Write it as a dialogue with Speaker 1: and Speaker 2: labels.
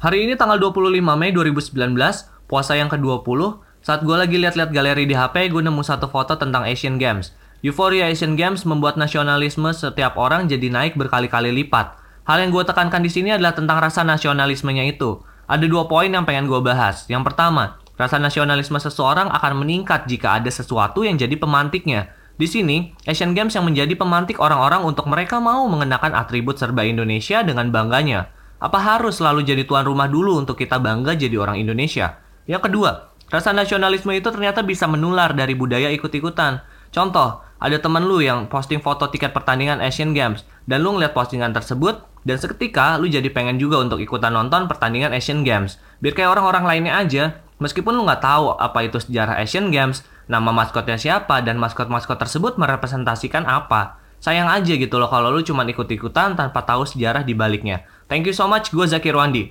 Speaker 1: Hari ini tanggal 25 Mei 2019, puasa yang ke-20, saat gue lagi lihat-lihat galeri di HP, gue nemu satu foto tentang Asian Games. Euforia Asian Games membuat nasionalisme setiap orang jadi naik berkali-kali lipat. Hal yang gue tekankan di sini adalah tentang rasa nasionalismenya itu. Ada dua poin yang pengen gue bahas. Yang pertama, rasa nasionalisme seseorang akan meningkat jika ada sesuatu yang jadi pemantiknya. Di sini, Asian Games yang menjadi pemantik orang-orang untuk mereka mau mengenakan atribut serba Indonesia dengan bangganya. Apa harus selalu jadi tuan rumah dulu untuk kita bangga jadi orang Indonesia? Yang kedua, rasa nasionalisme itu ternyata bisa menular dari budaya ikut-ikutan. Contoh, ada temen lu yang posting foto tiket pertandingan Asian Games, dan lu ngeliat postingan tersebut, dan seketika lu jadi pengen juga untuk ikutan nonton pertandingan Asian Games. Biar kayak orang-orang lainnya aja, meskipun lu nggak tahu apa itu sejarah Asian Games, nama maskotnya siapa, dan maskot-maskot tersebut merepresentasikan apa. Sayang aja gitu loh kalau lu cuma ikut-ikutan tanpa tahu sejarah di baliknya. Thank you so much, gue Zakir Wandi.